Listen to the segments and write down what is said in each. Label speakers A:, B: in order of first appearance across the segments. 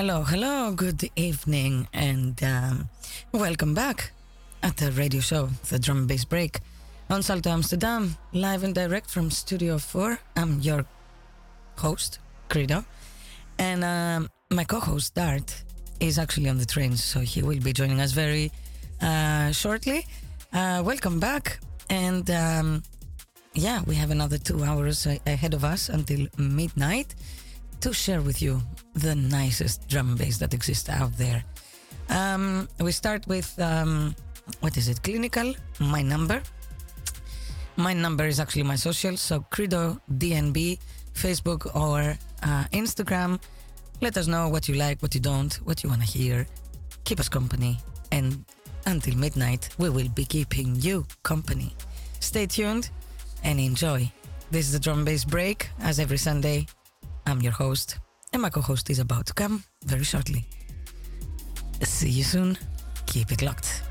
A: Hello, hello, good evening, and um, welcome back at the radio show, the Drum and Bass Break, on Salto Amsterdam, live and direct from Studio 4. I'm your host, Credo, and um, my co host, Dart, is actually on the train, so he will be joining us very uh, shortly. Uh, welcome back, and um, yeah, we have another two hours ahead of us until midnight to share with you the nicest drum and bass that exists out there. Um, we start with um, what is it? Clinical, my number. My number is actually my social, so Credo DNB, Facebook or uh, Instagram. Let us know what you like, what you don't, what you want to hear. Keep us company, and until midnight, we will be keeping you company. Stay tuned and enjoy. This is the drum bass break, as every Sunday. I'm your host, and my co host is about to come very shortly. See you soon. Keep it locked.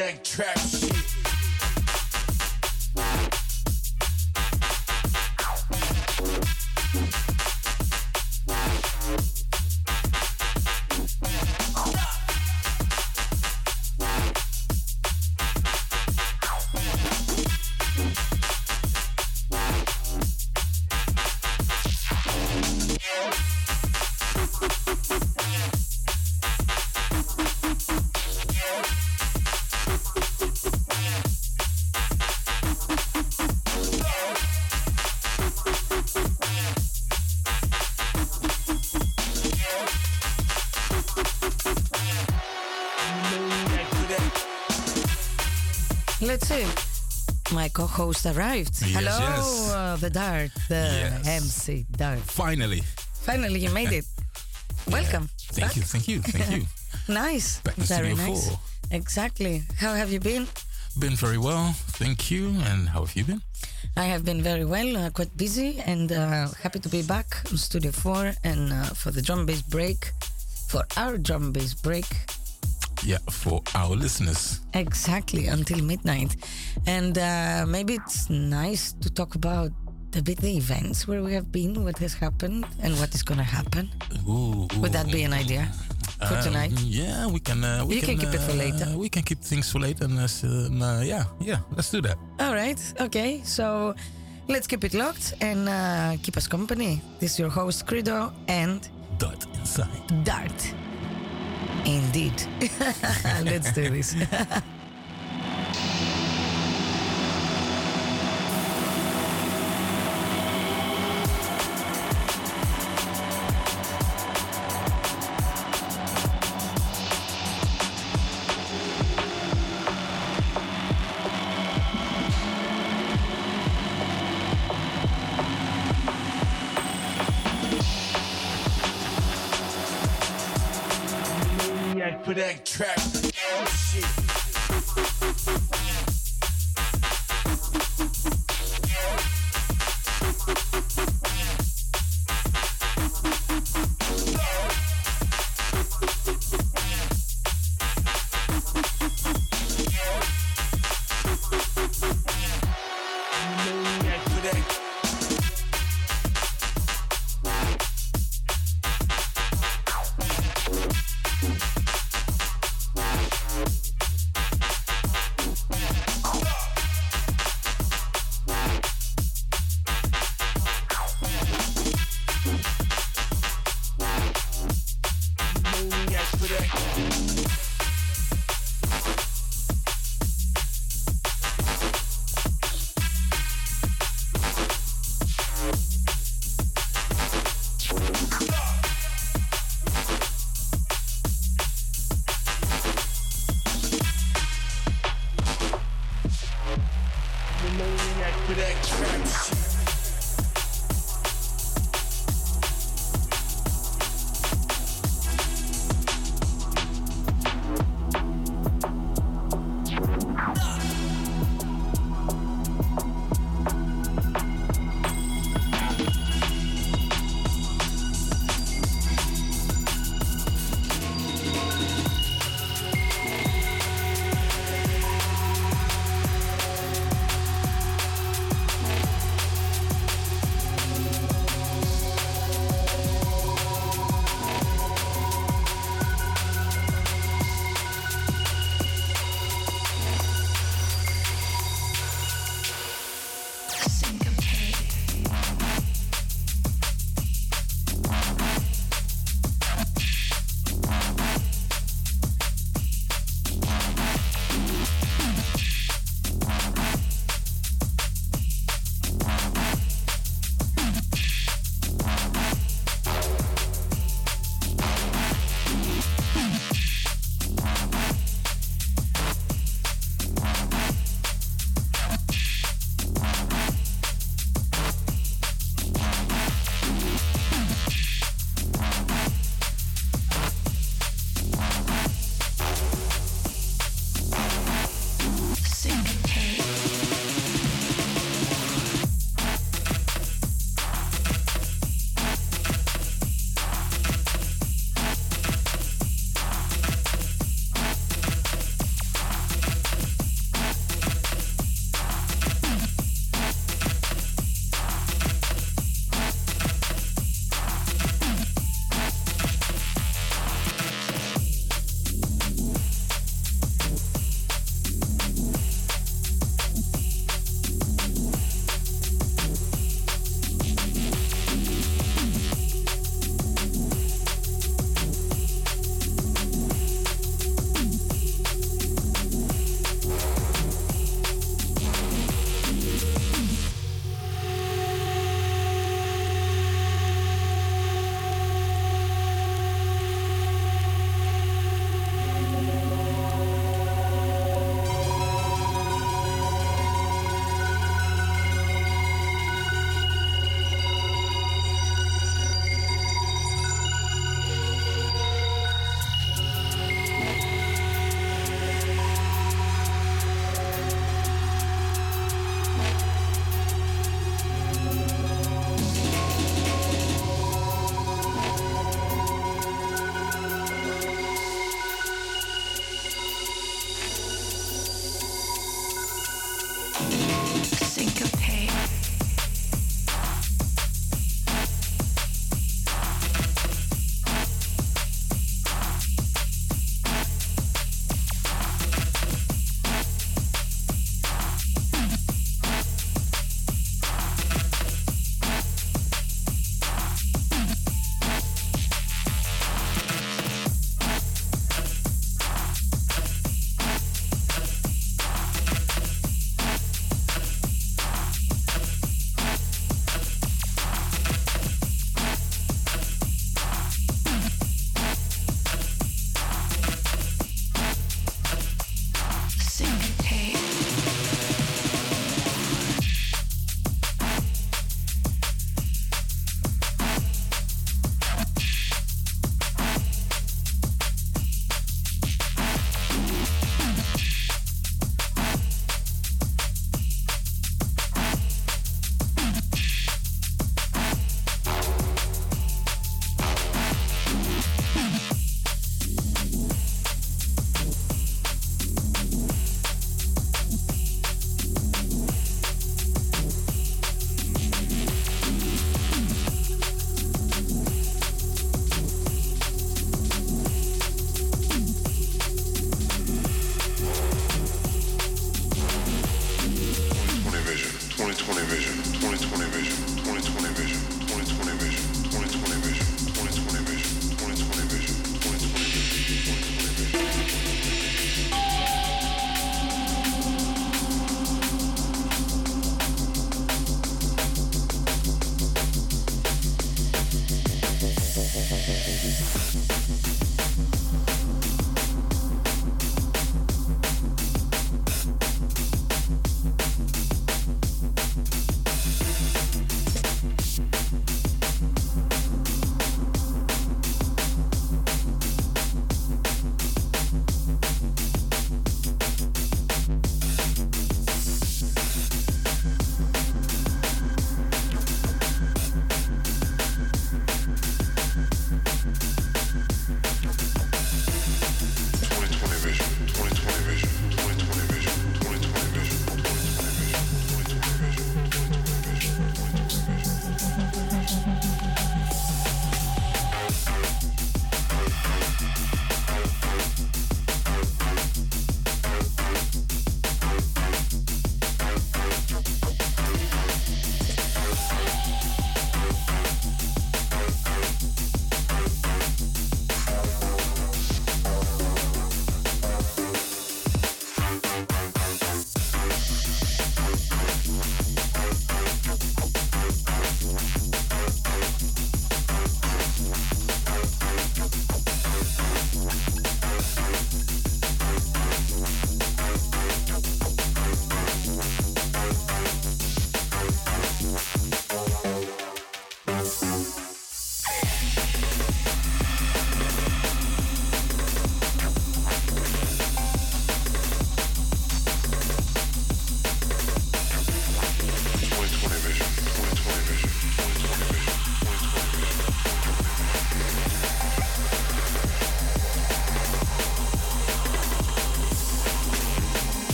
B: That trap
A: My co-host arrived.
C: Yes,
A: Hello,
C: yes.
A: Uh, the Dart, the
C: Yes.
A: MC Dart.
C: Finally.
A: Finally, you made it. Welcome.
C: Thank
A: back.
C: you, thank you, thank you.
A: Nice.
C: Back in
A: Very
C: Studio
A: nice.
C: 4.
A: Exactly. How have you been?
C: Been very well, thank you. And how have you been?
A: I have been very well, uh, quite busy, and uh, happy to be back in Studio 4 and uh, for the drum bass break, for our drum bass break,
C: Yeah, for our listeners.
A: exactly until midnight. And uh, maybe it's nice to talk about a bit the events where we have been, what has happened, and what is going to happen.
C: Ooh,
A: Would that be an idea for
C: um,
A: tonight?
C: Yeah, we can. Uh, we
A: You can keep it for
C: uh,
A: later.
C: We can keep things for later. And, uh, uh, yeah, yeah, let's do that.
A: All right. Okay. So let's keep it locked and uh, keep us company. This is your host, Credo, and
C: Dart inside.
A: Dart. Indeed. let's do this.
B: for that trap shit.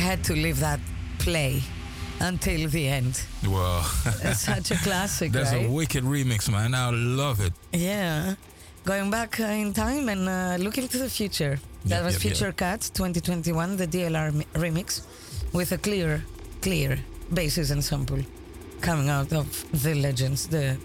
A: Had to leave that play until the end.
C: Well,
A: It's such a classic,
C: that's
A: right?
C: a wicked remix, man. I love it.
A: Yeah. Going back uh, in time and uh, looking to the future. That
C: Yep,
A: was
C: yep, yep.
A: Future Cats 2021, the DLR remix, with a clear, clear basis ensemble coming out of the legends. The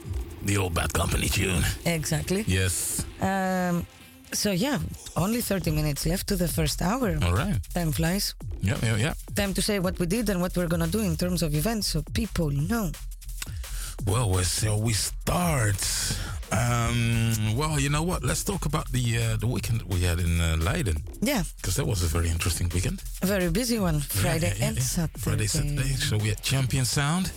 C: The old Bad Company tune.
A: exactly.
C: Yes.
A: Um, so yeah, only 30 minutes left to the first hour.
C: All right.
A: Time flies.
C: Yeah, yeah, yeah.
A: Time to say what we did and what we're gonna do in terms of events, so people know.
C: Well, where shall we start? Um, well, you know what? Let's talk about the uh, the weekend we had in uh, Leiden
A: Yeah,
C: because that was a very interesting weekend.
A: a very busy one. Friday
C: Yeah, yeah,
A: and. Saturday.
C: Friday, Saturday. So we had Champion Sound,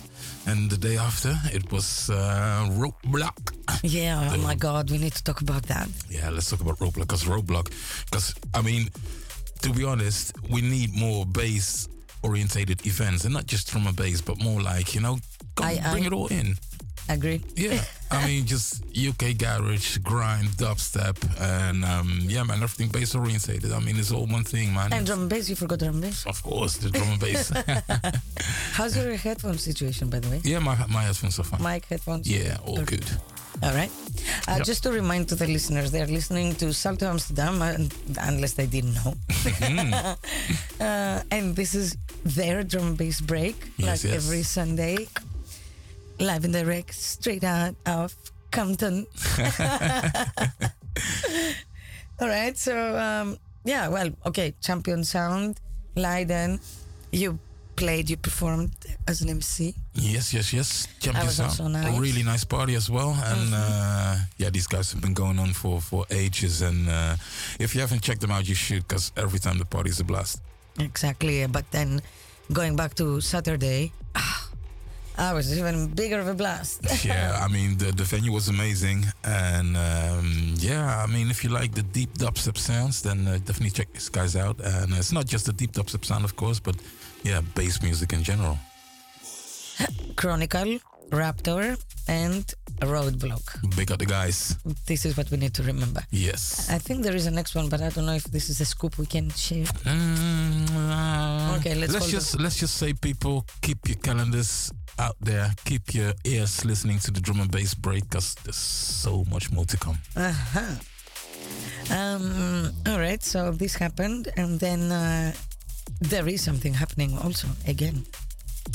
C: and the day after it was uh, Roadblock.
A: Yeah. Oh my God, we need to talk about that.
C: Yeah, let's talk about Roadblock because Roadblock, because I mean, to be honest, we need more bass orientated events, and not just from a bass, but more like you know, go
A: I-
C: bring
A: I-
C: it all in.
A: Agree.
C: Yeah, I mean, just UK garage, grind, dubstep, and um, yeah, man, everything bass orientated. I mean, it's all one thing, man.
A: And drum and bass, you forgot drum and bass.
C: of course, the drum and bass.
A: How's your headphone situation, by the way?
C: yeah, my my headphones are fine.
A: Mic, headphones?
C: Yeah, all
A: Okay.
C: good.
A: All right. Uh,
C: Yep.
A: Just to remind to the listeners, they're listening to Salto Amsterdam, and, unless they didn't know. uh, and this is their drum bass break,
C: Yes,
A: like
C: yes.
A: every Sunday, live and direct, straight out of Compton. All right. So, um, yeah, well, okay. Champion Sound, Leiden. You played, you performed as an MC.
C: Yes, yes, yes. Champion
A: was also nice.
C: A really nice party as well. And uh, yeah, these guys have been going on for, for ages. And uh, if you haven't checked them out, you should, because every time the party is a blast.
A: Exactly. But then going back to Saturday, ah, I was even bigger of a blast.
C: yeah, I mean, the, the venue was amazing. And um, yeah, I mean, if you like the deep dubstep sounds, then uh, definitely check these guys out. And it's not just the deep dubstep sound, of course, but yeah, bass music in general.
A: Chronicle, Raptor, and Roadblock.
C: Big up the guys.
A: This is what we need to remember.
C: Yes.
A: I think there is a next one, but I don't know if this is a scoop we can share.
C: Mm, uh,
A: Okay, let's
C: let's just let's just say people keep your calendars out there, keep your ears listening to the drum and bass break because there's so much more to come.
A: Uh-huh. Um, all right, so this happened, and then uh, there is something happening also again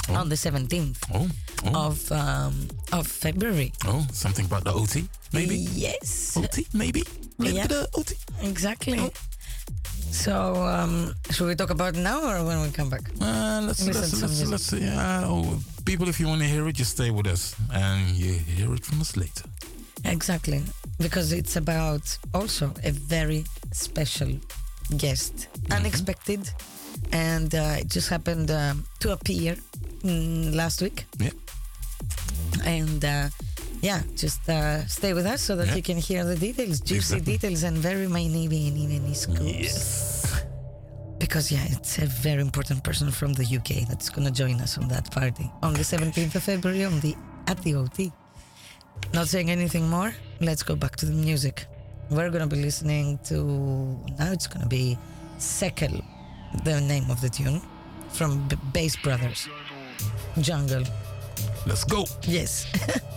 C: Oh.
A: on the 17th
C: Oh, oh,
A: of um, of February.
C: oh, something about the OT, maybe
A: Yes,
C: OT, maybe maybe
A: Yeah.
C: the OT.
A: exactly.
C: Oh.
A: So, um, should we talk about it now or when we come back?
C: Uh, let's let's let's, let's yeah. Oh, people, if you want to hear it, just stay with us and you hear it from us later.
A: Exactly, because it's about also a very special guest, unexpected, and uh, it just happened um, to appear mm, last week.
C: Yeah.
A: And uh, yeah, just uh, stay with us so that
C: Yeah.
A: you can hear the details, juicy
C: Exactly.
A: details, and very many, many, many scoops.
C: Yes.
A: Because yeah, it's a very important person from the UK that's gonna join us on that party on the 17th of February on the at the OT. Not saying anything more. Let's go back to the music. We're gonna be listening to now. It's gonna be Sekel, the name of the tune from B- Bass Brothers. Jungle.
C: Let's go.
A: Yes.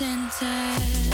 D: All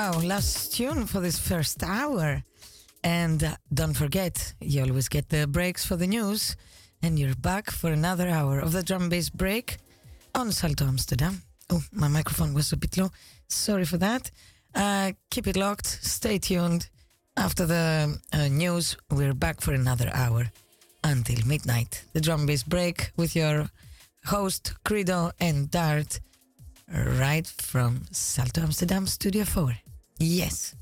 A: Wow, last tune for this first hour. And uh, don't forget, you always get the breaks for the news. And you're back for another hour of the drum bass break on Salto Amsterdam. Oh, my microphone was a bit low. Sorry for that. Uh, keep it locked. Stay tuned. After the uh, news, we're back for another hour until midnight. The drum bass break with your host, Credo and Dart, right from Salto Amsterdam Studio 4. Yes.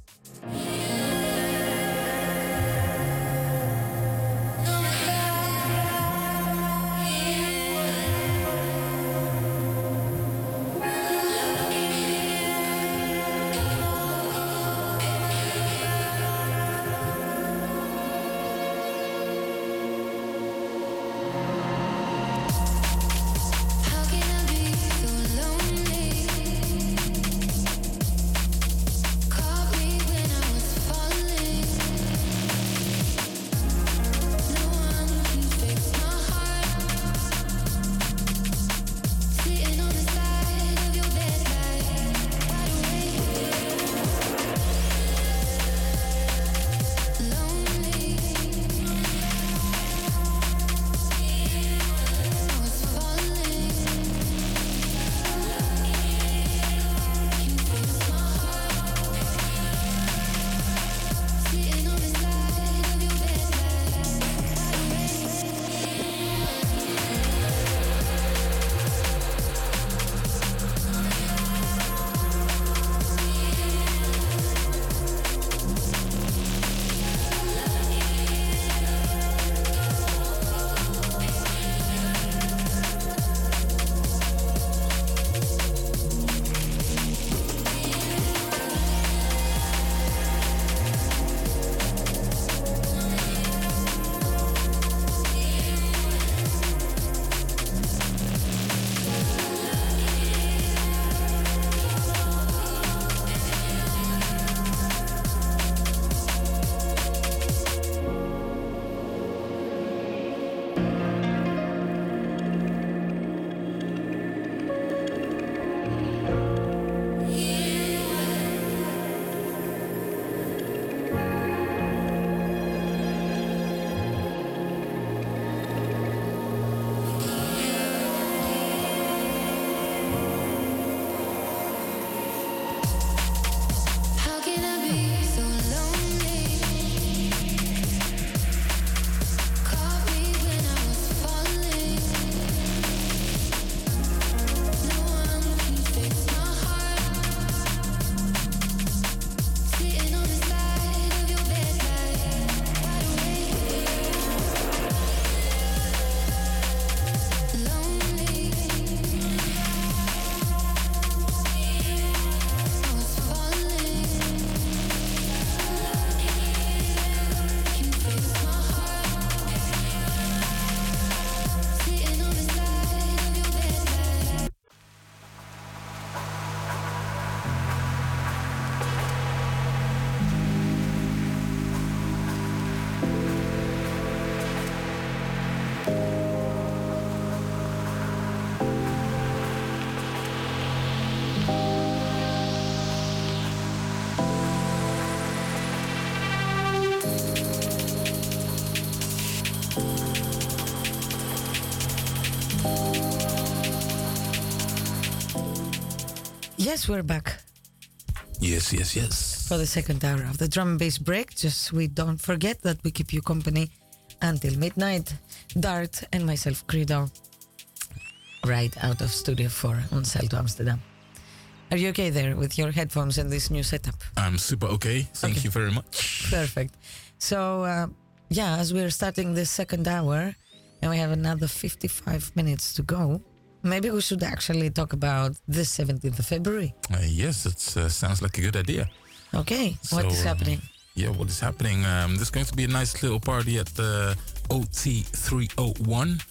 A: Yes, we're back
C: Yes, yes, yes.
A: for the second hour of the drum and bass break. Just we don't forget that we keep you company until midnight. Dart and myself, Credo, right out of Studio 4 on Salto Amsterdam. Are you okay there with your headphones and this new setup?
C: I'm super okay. Thank
A: Okay.
C: you very much.
A: Perfect. So, uh, yeah, as we're starting this second hour and we have another 55 minutes to go, maybe we should actually talk about the 17th of February.
C: Uh, yes, it uh, sounds like a good idea.
A: Okay, what
C: So,
A: is
C: um,
A: happening?
C: Yeah, what is happening? Um, there's going to be a nice little party at the OT301,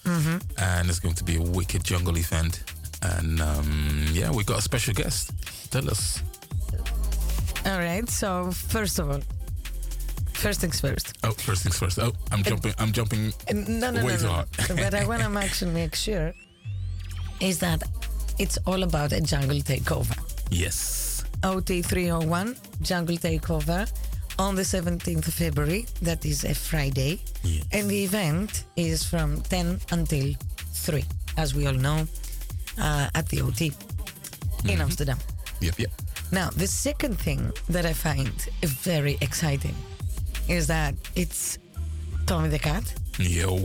C: and it's going to be a wicked jungle event. And um, yeah, we got a special guest. Tell us.
A: All right, so first of all, first things first.
C: Oh, first things first. Oh, I'm jumping. I'm jumping.
A: Uh, No, no,
C: Way
A: no,
C: too
A: no.
C: hard.
A: but I want to actually make sure is that it's all about a jungle takeover.
C: Yes.
A: OT 301 Jungle Takeover on the 17th of February. That is a Friday.
C: Yes.
A: And the event is from 10 until 3, as we all know, uh, at the OT in Amsterdam.
C: Yep, yep.
A: Now, the second thing that I find very exciting is that it's Tommy the Cat,
C: Yo.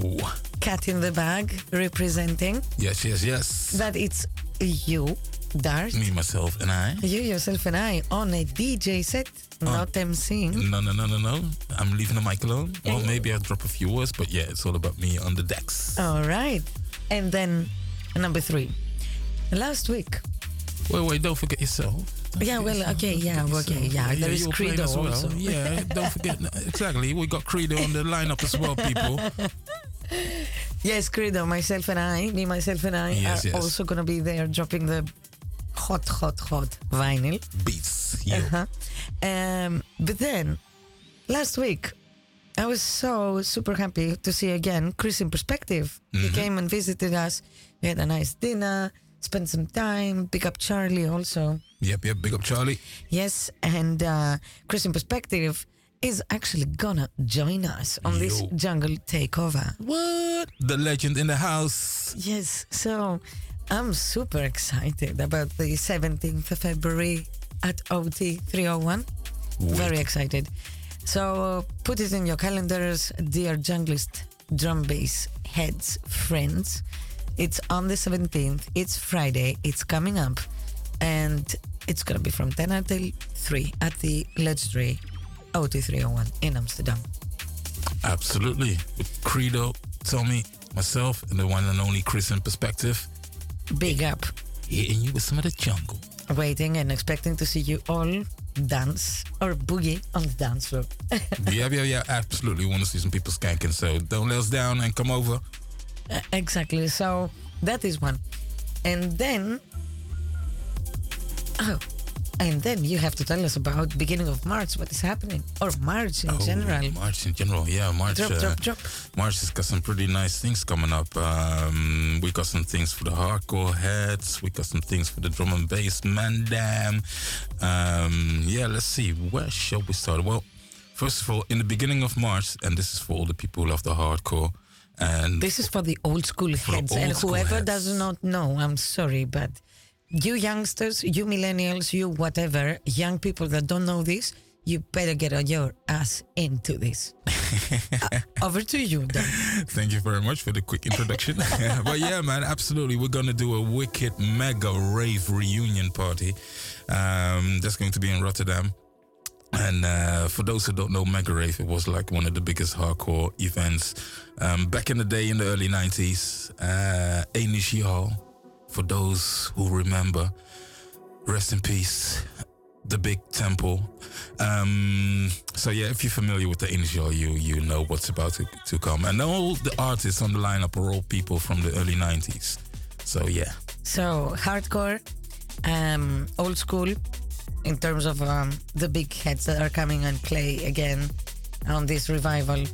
A: Cat in the Bag, representing
C: Yes, yes, yes.
A: that it's you, Dart,
C: Me, myself, and I.
A: you yourself and I on a DJ set, not emceeing.
C: No, no, no, no, no. I'm leaving the mic alone. Well, maybe I'll drop a few words, but yeah, it's all about me on the decks.
A: All right. And then number three. Last week.
C: Wait, wait, don't forget yourself.
A: Yeah, well, okay, yeah, okay, yeah, there is Credo
C: as well.
A: also.
C: Yeah, don't forget. exactly. We got Credo on the lineup as well, people.
A: Yes, Credo, myself and I, me, myself and I
C: Yes,
A: are
C: yes.
A: also going to be there dropping the hot, hot, hot vinyl.
C: Beats. Yo.
A: Uh-huh. Um, but then last week, I was so super happy to see again Chris Inperspective. He came and visited us. We had a nice dinner, spent some time, pick up Charlie also.
C: Yep, yep. Big up, Charlie.
A: Yes, and uh, Chris Inperspective is actually gonna join us on this jungle takeover.
C: What? The legend in the house.
A: Yes, so I'm super excited about the 17th of February at OT 301. Very excited. So put it in your calendars, dear junglist drum bass heads, friends. It's on the 17th. It's Friday. It's coming up. And it's going to be from 10 until 3 at the legendary OT 301 in Amsterdam.
C: Absolutely. With Credo, Tommy, myself, and the one and only Chris Inperspective.
A: Big up.
C: Hitting you with some of the jungle.
A: Waiting and expecting to see you all dance or boogie on the dance floor.
C: yeah, yeah, yeah. Absolutely. Want to see some people skanking. So don't let us down and come over.
A: Uh, exactly. So that is one. And then, oh, and then you have to tell us about beginning of March, what is happening, or March in
C: Oh,
A: general.
C: March in general. Yeah, March.
A: Drop,
C: uh,
A: drop, drop.
C: March has got some pretty nice things coming up. Um, we got some things for the hardcore heads. We got some things for the drum and bass mandam. Um, yeah, let's see. Where shall we start? Well, first of all, in the beginning of March, and this is for all the people who love the hardcore. And
A: This is for the old school heads,
C: old
A: and
C: school
A: whoever
C: heads.
A: does not know, I'm sorry, but you youngsters, you millennials, you whatever, young people that don't know this, you better get on your ass into this. Uh, over to you, Dan.
C: Thank you very much for the quick introduction. but yeah, man, absolutely. We're going to do a wicked mega rave reunion party. Um, that's going to be in Rotterdam. And uh, for those who don't know, Mega Rave, it was like one of the biggest hardcore events um, back in the day in the early 90s. Uh, Energy Hall, for those who remember, rest in peace, the big temple. Um, so yeah, if you're familiar with the Hall, you you know what's about to, to come. And all the artists on the lineup are all people from the early 90s. So yeah.
A: So hardcore, um, old school, in terms of um, the big heads that are coming and play again on this revival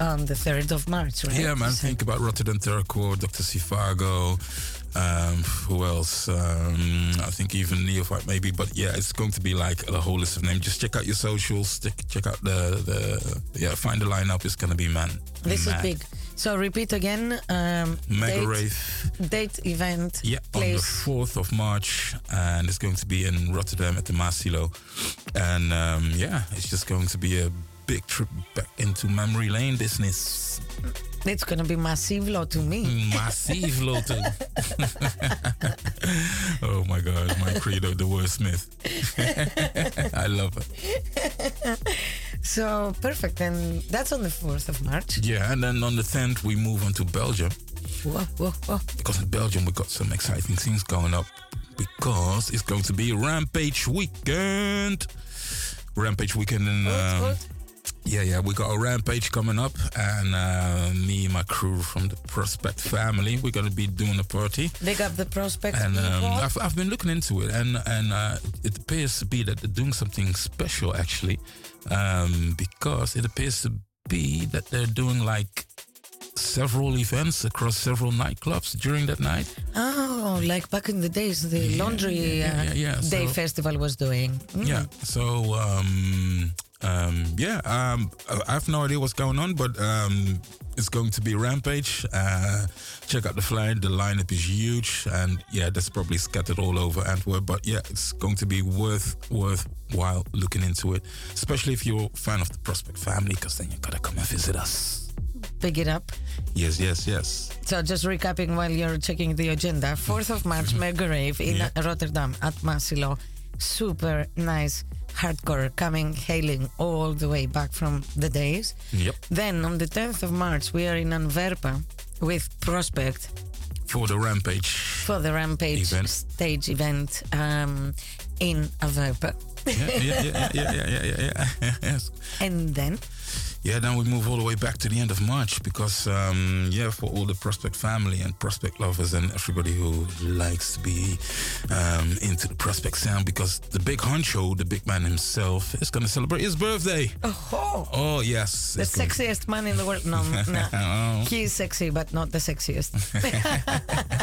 A: on the third of March. Right?
C: Yeah, man.
A: So-
C: Think about Rotterdam Terror Corps, Dr. Sifago. Um, who else? Um, I think even Neophyte maybe. But yeah, it's going to be like a whole list of names. Just check out your socials. Check, check out the the yeah. Find the lineup. It's gonna be man.
A: This
C: mad.
A: is big. So repeat again. Um,
C: Mega
A: date,
C: rave.
A: date event.
C: Yeah, on the fourth of March, and it's going to be in Rotterdam at the Maassilo. And um, yeah, it's just going to be a big trip back into memory lane business.
A: It's gonna be massive to me.
C: Massive Loto. oh my God, my credo, the wordsmith. I love it.
A: So perfect, and that's on the fourth of March.
C: Yeah, and then on the 10th, we move on to Belgium.
A: Whoa, whoa, whoa.
C: Because in Belgium, we got some exciting things going up. Because it's going to be Rampage Weekend. Rampage Weekend in.
A: Oh,
C: um,
A: good, good.
C: Yeah, yeah, we got a rampage coming up, and uh, me and my crew from the Prospect family, we're gonna be doing a party.
A: Big up the prospect
C: And um. I've, I've been looking into it, and and uh, it appears to be that they're doing something special actually, um, because it appears to be that they're doing like several events across several nightclubs during that night.
A: oh, like back in the days, the laundry
C: yeah,
A: uh,
C: yeah, yeah.
A: day
C: So-
A: festival was doing. Mm.
C: Yeah. So um, um, yeah, um, I have no idea what's going on, but um, it's going to be Rampage. Uh, check out the flyer. The lineup is huge, and yeah, that's probably scattered all over Antwerp. But yeah, it's going to be worth worthwhile looking into it, especially if you're a fan of the Prospect family, because then you gotta come and visit us.
A: Pick it up.
C: Yes, yes, yes.
A: So just recapping while you're checking the agenda. 4th of March, Mega Rave in
C: Yeah.
A: Rotterdam at Maassilo. Super nice hardcore coming, hailing all the way back from the days.
C: Yep.
A: Then on the 10th of March, we are in Antwerpen with Prospect
C: For the Rampage.
A: for the Rampage
C: Event.
A: stage event um, in Antwerpen.
C: yeah, yeah, yeah, yeah, yeah, yeah, yeah, yeah. yes.
A: And then,
C: Yeah, then we move all the way back to the end of March because, um, yeah, for all the Prospect family and Prospect lovers and everybody who likes to be um, into the Prospect sound, because the big honcho, the big man himself, is going to celebrate his birthday.
A: oh,
C: Oh, yes.
A: the sexiest man in the world. No, no.
C: Oh.
A: He's sexy, but not the sexiest.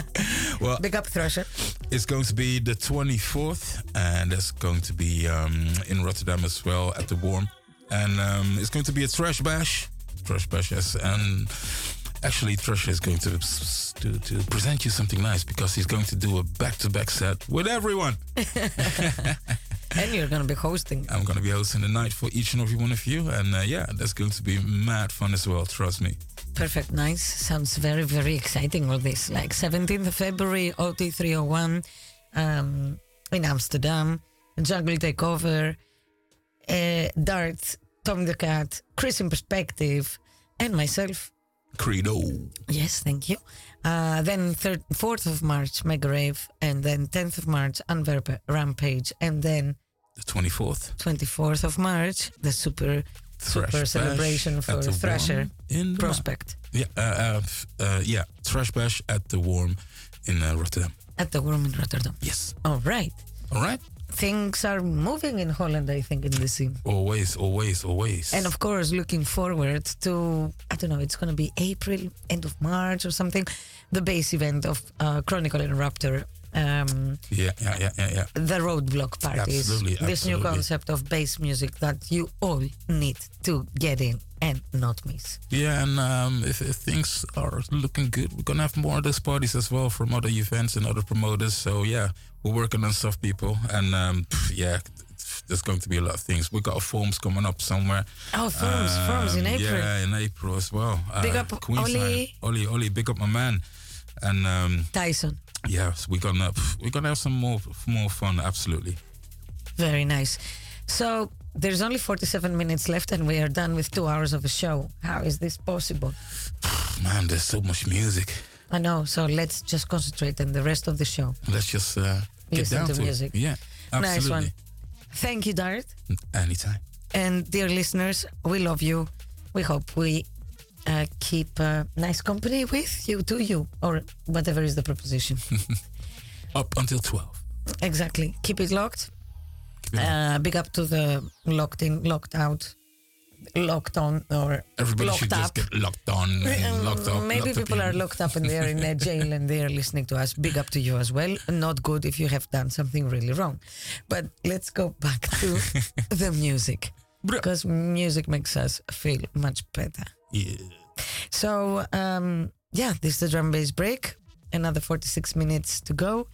C: Well,
A: Big up Thrasher.
C: it's going to be the 24th, and it's going to be um, in Rotterdam as well at the Worm. And um, it's going to be a trash bash. Trash bash, yes. And actually, Trash is going to, to to present you something nice because he's going to do a back-to-back set with everyone.
A: And you're going to be hosting.
C: I'm going to be hosting the night for each and every one of you, and uh, yeah, that's going to be mad fun as well. Trust me.
A: Perfect, nice. Sounds very, very exciting, all this. Like 17th of February, OT301 um, in Amsterdam, Jungle Takeover, uh, Dart, Tom the Cat, Chris Inperspective, and myself.
C: Credo.
A: Yes, thank you. Uh, then third, 4th of March, Mega Rave, and then 10th of March, Antwerp Rampage, and then
C: The 24th.
A: 24th of March, the super,
C: Thrash
A: super celebration for Thrasher
C: in the
A: Prospect
C: Yeah, uh, uh, uh, yeah, Trash Bash at the Worm in uh, Rotterdam.
A: at the Worm in Rotterdam.
C: Yes.
A: All right.
C: All right.
A: Things are moving in Holland, I think, in the scene.
C: Always, always, always.
A: And of course, looking forward to, I don't know, it's going to be April, end of March or something, the base event of uh, Chronicle and Raptor. Um,
C: yeah, yeah, yeah, yeah, yeah.
A: the roadblock parties.
C: Absolutely, absolutely.
A: This new concept of bass music that you all need to get in and not miss.
C: Yeah, and um, if, if things are looking good, we're gonna have more of those parties as well from other events and other promoters. So yeah, we're working on stuff, people, and um, yeah, there's going to be a lot of things. We got forms coming up somewhere.
A: Oh, forms, forms in
C: Um,
A: April.
C: Yeah, in April as well.
A: Big
C: Uh,
A: up
C: Queensland.
A: Ollie.
C: Ollie, Ollie, big up my man. And um,
A: Tyson.
C: Yeah, so we're gonna we're gonna have some more more fun. Absolutely.
A: Very nice. So there's only 47 minutes left and we are done with two hours of a show. How is this possible?
C: Man, there's so much music.
A: I know. So let's just concentrate on the rest of the show.
C: Let's just uh, get
A: Listen
C: down
A: to
C: to,
A: music.
C: it. Yeah, absolutely.
A: Nice one. Thank you, Dart.
C: Anytime.
A: And dear listeners, we love you. We hope we uh, keep uh, nice company with you, to you, or whatever is the proposition.
C: Up until twelve.
A: exactly. Keep it locked.
C: Keep it
A: Uh, big up to the locked in, locked out, locked on, or
C: Everybody
A: locked
C: should
A: up.
C: just get locked on and locked up.
A: Maybe
C: locked
A: people
C: in-
A: are locked up and they are in a jail and they are listening to us. Big up to you as well. Not good if you have done something really wrong. But let's go back to the music because music makes us feel much better.
C: Yeah.
A: So, um, yeah, this is the drum bass break. Another 46 minutes to go.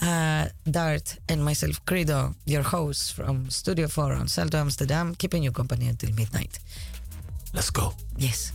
A: Uh, Dart and myself, Credo, your hosts from Studio 4 on Salto Amsterdam, keeping you company until midnight.
C: Let's go.
A: Yes.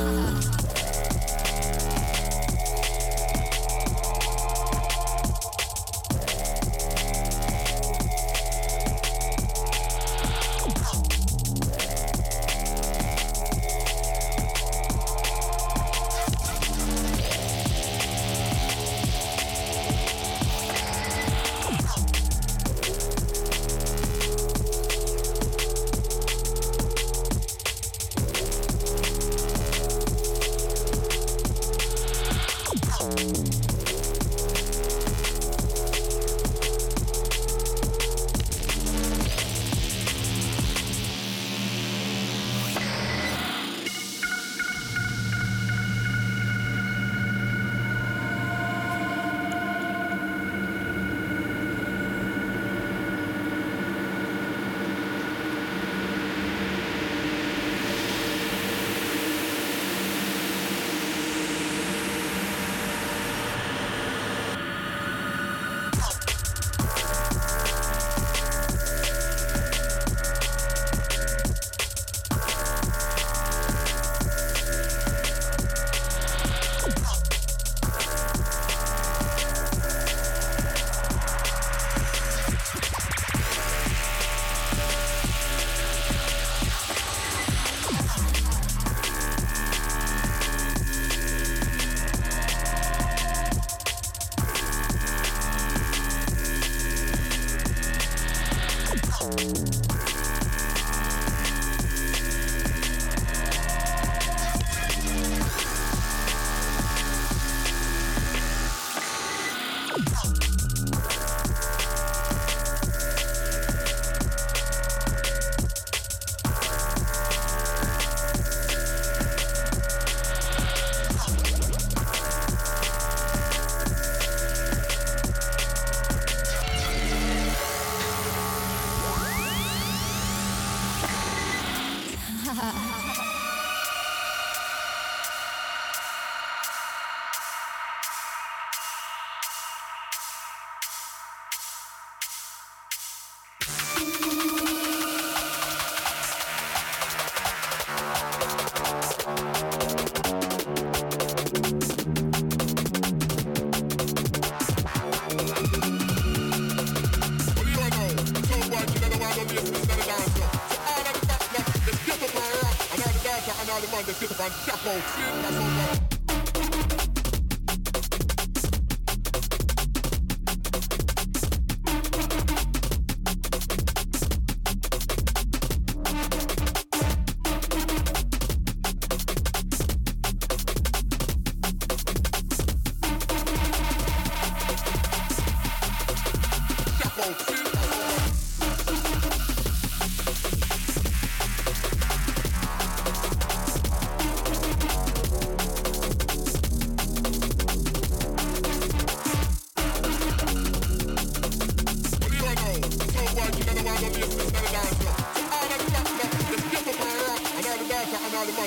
B: Uh-huh.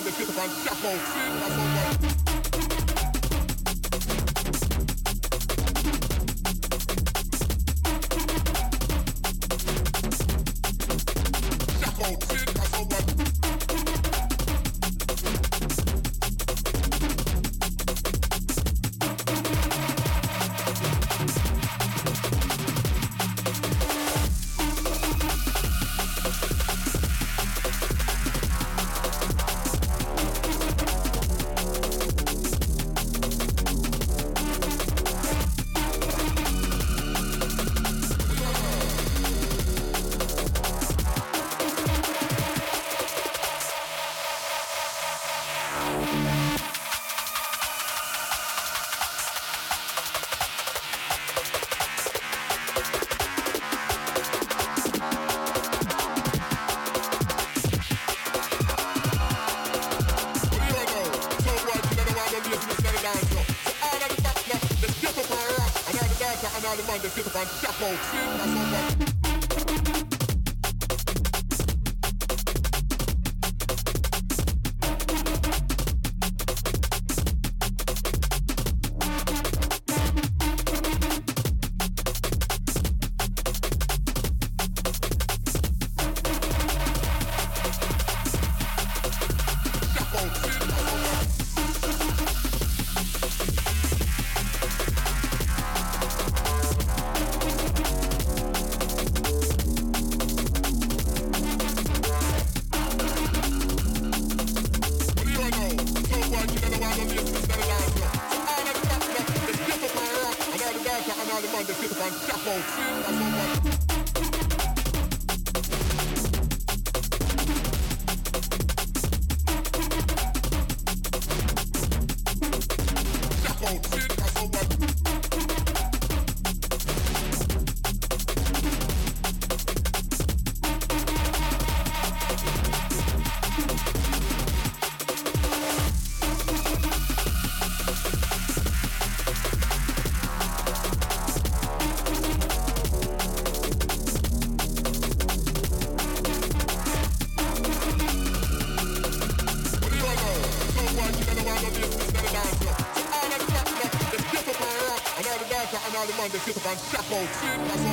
B: the kids are shit. All the man,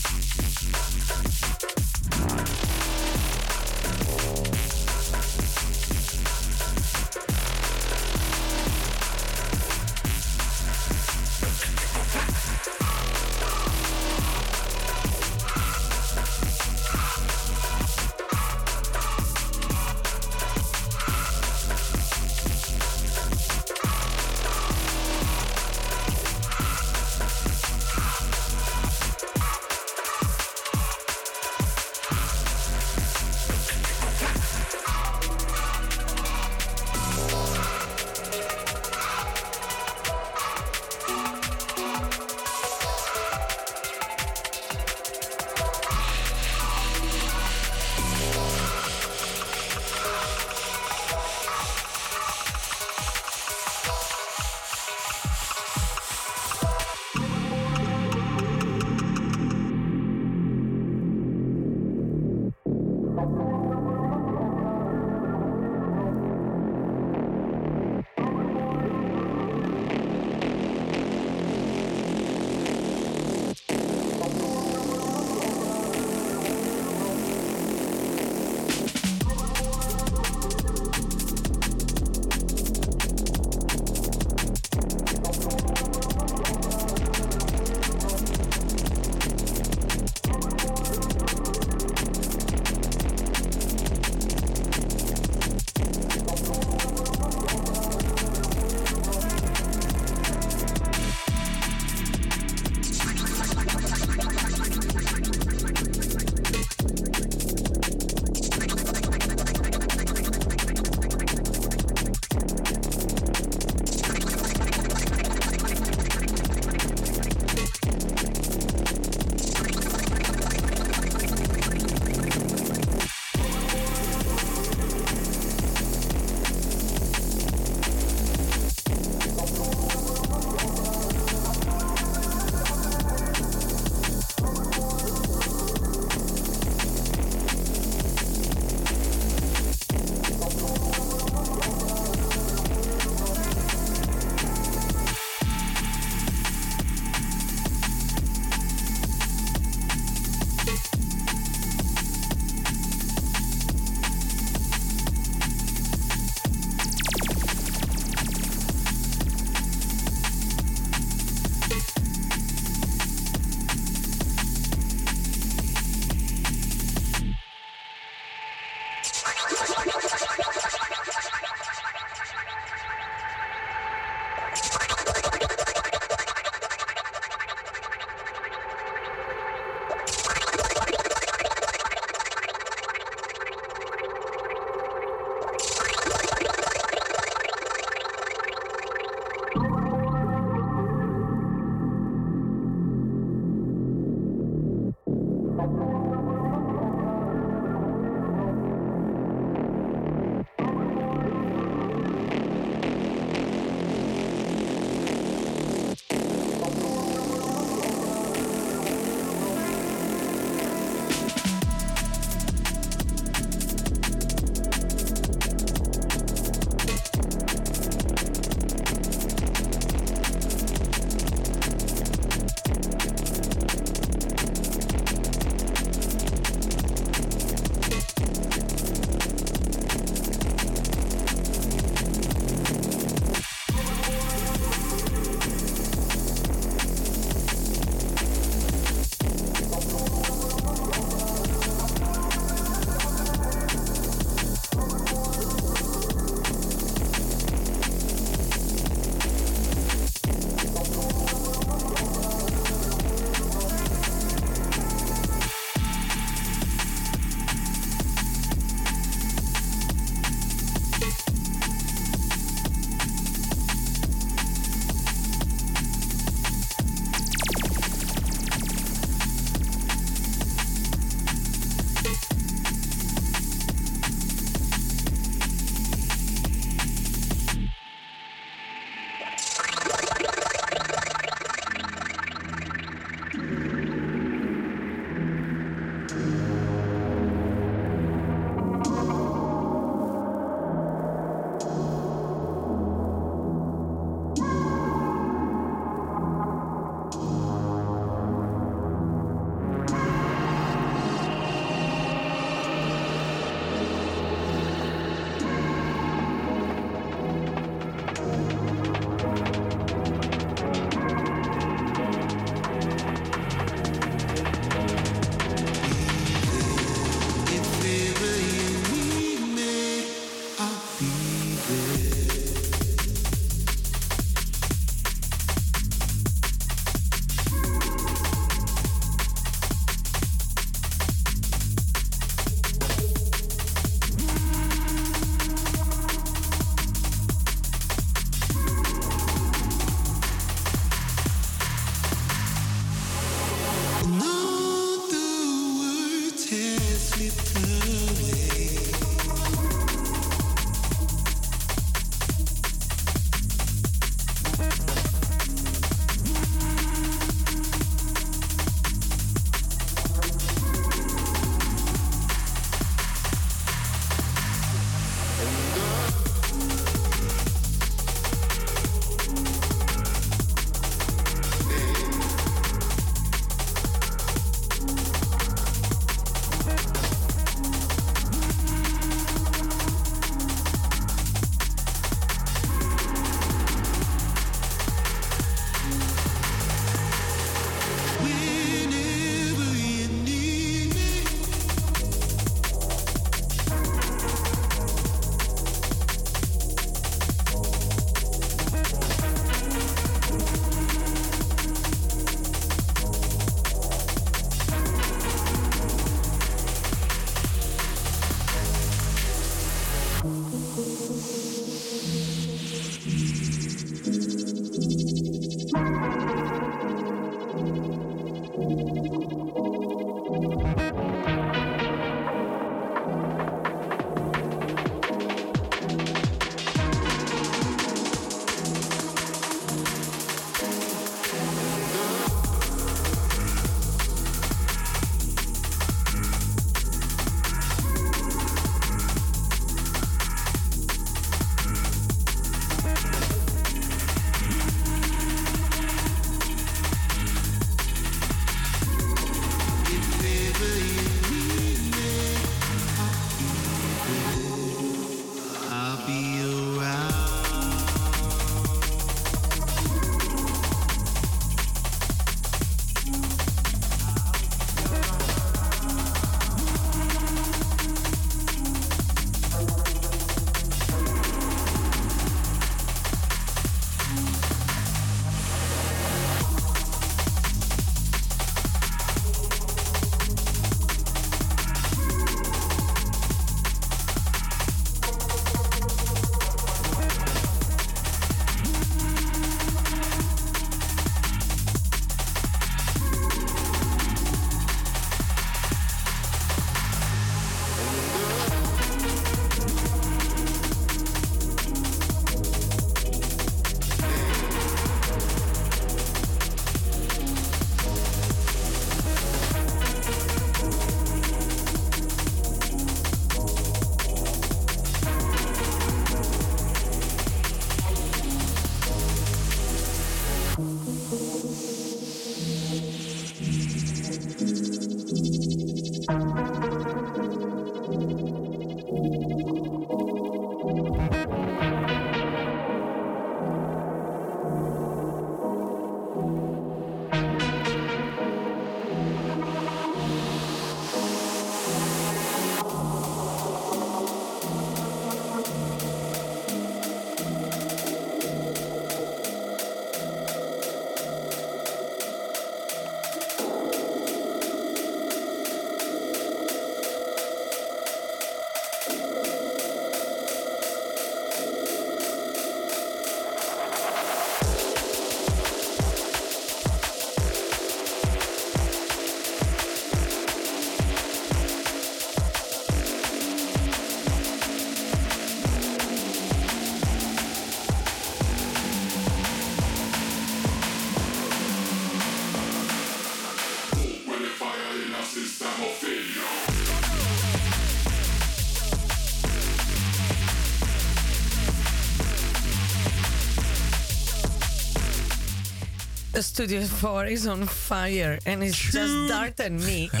A: studio four is on fire and it's just Dart and me.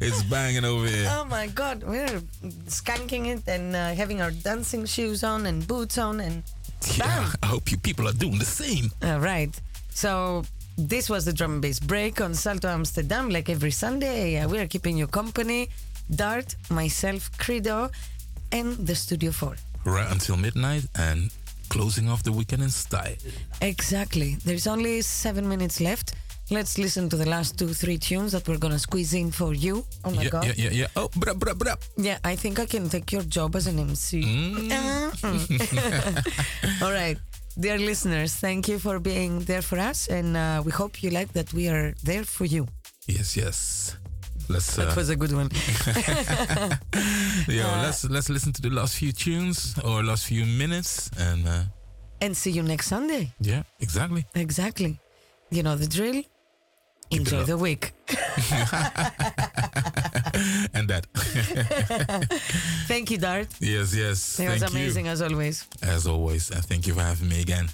C: It's banging over here.
A: oh my god, we're skanking it and uh, having our dancing shoes on and boots on and
C: Yeah, I hope you people are doing the same.
A: All right. So this was the drum and bass break on Salto Amsterdam, like every Sunday. Uh, we are keeping you company. Dart, myself, Credo, and the Studio 4.
C: Right until midnight and closing off the weekend in style.
A: Exactly. There's only seven minutes left. Let's listen to the last two, three tunes that we're gonna squeeze in for you. Oh my
C: yeah,
A: god.
C: yeah, yeah, yeah. Oh, bra, bra, bra.
A: Yeah, I think I can take your job as an MC.
C: Mm.
A: All right. Dear listeners, thank you for being there for us, and uh, we hope you like that we are there for you.
C: Yes, yes. Let's uh,
A: That was a good one.
C: yo, let's let's listen to the last few tunes or last few minutes and uh,
A: and see you next Sunday.
C: yeah, exactly.
A: Exactly. You know the drill.
C: it
A: Enjoy the week.
C: and that.
A: Thank you, Dart.
C: yes, yes.
A: It was amazing
C: you.
A: as always.
C: As always, and thank you for having me again.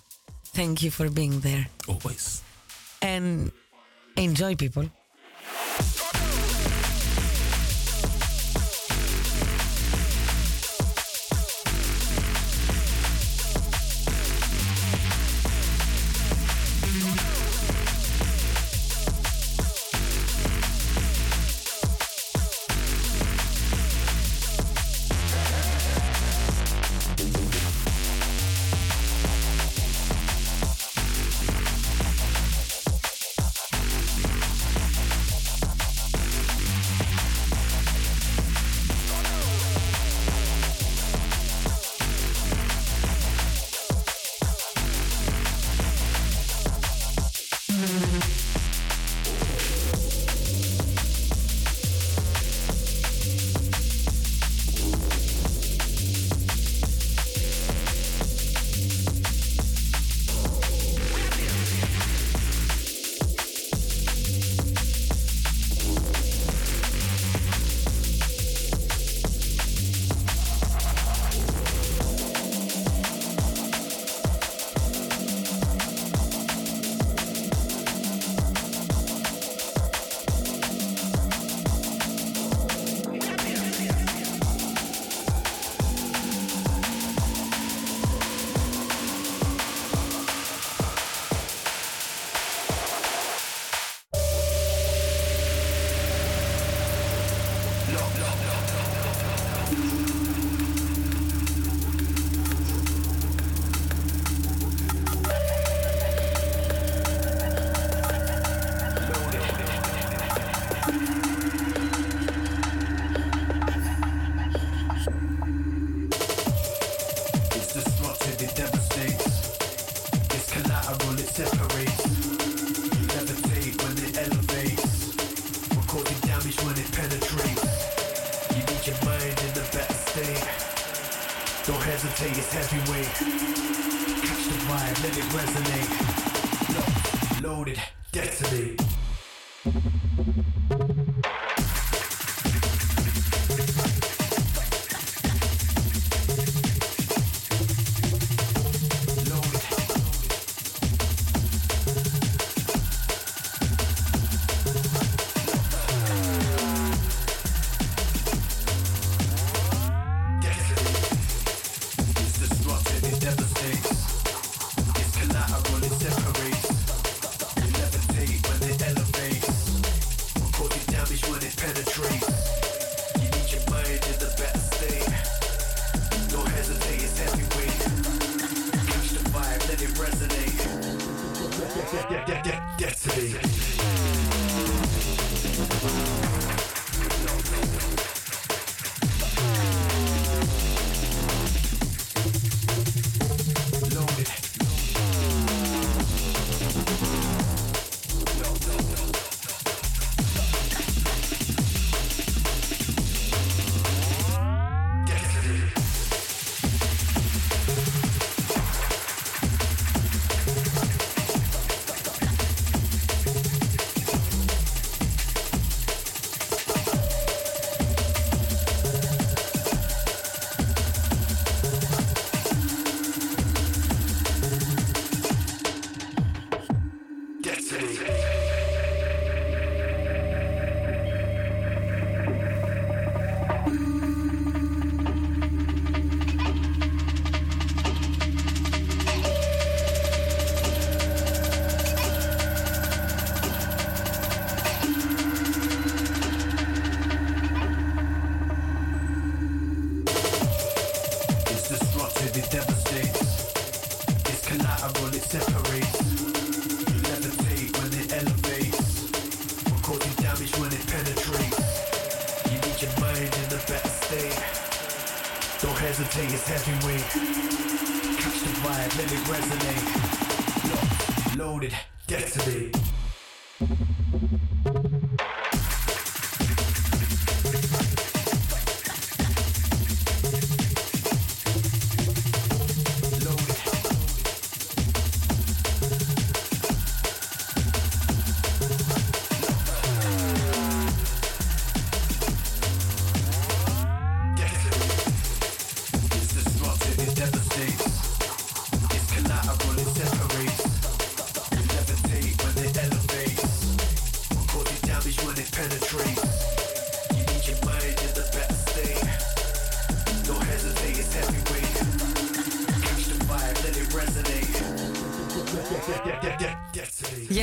A: Thank you for being there.
C: Always.
A: And enjoy, people.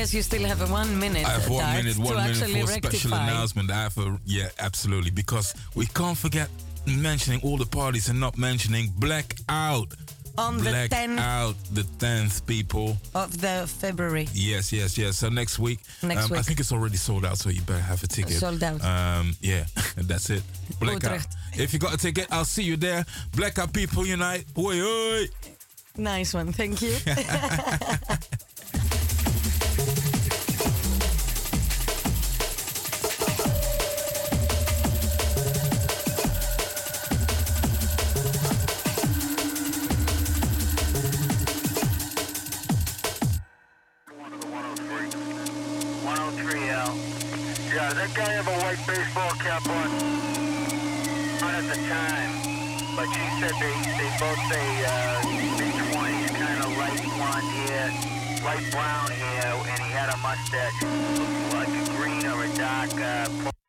B: Yes, you still have a one minute.
C: I have one
B: Dart,
C: minute, one minute for a special announcement. I have a, yeah, absolutely. Because we can't forget mentioning all the parties and not mentioning Blackout.
B: On the 10th
C: out the 10th, people.
B: of the February.
C: Yes, yes, yes. So next week,
B: Next
C: um, I think it's already sold out, so you better have a ticket.
B: Sold out.
C: Um, yeah, that's it. Blackout. If you got a ticket, I'll see you there. Blackout people unite. Oi, oi.
B: Nice one, thank you.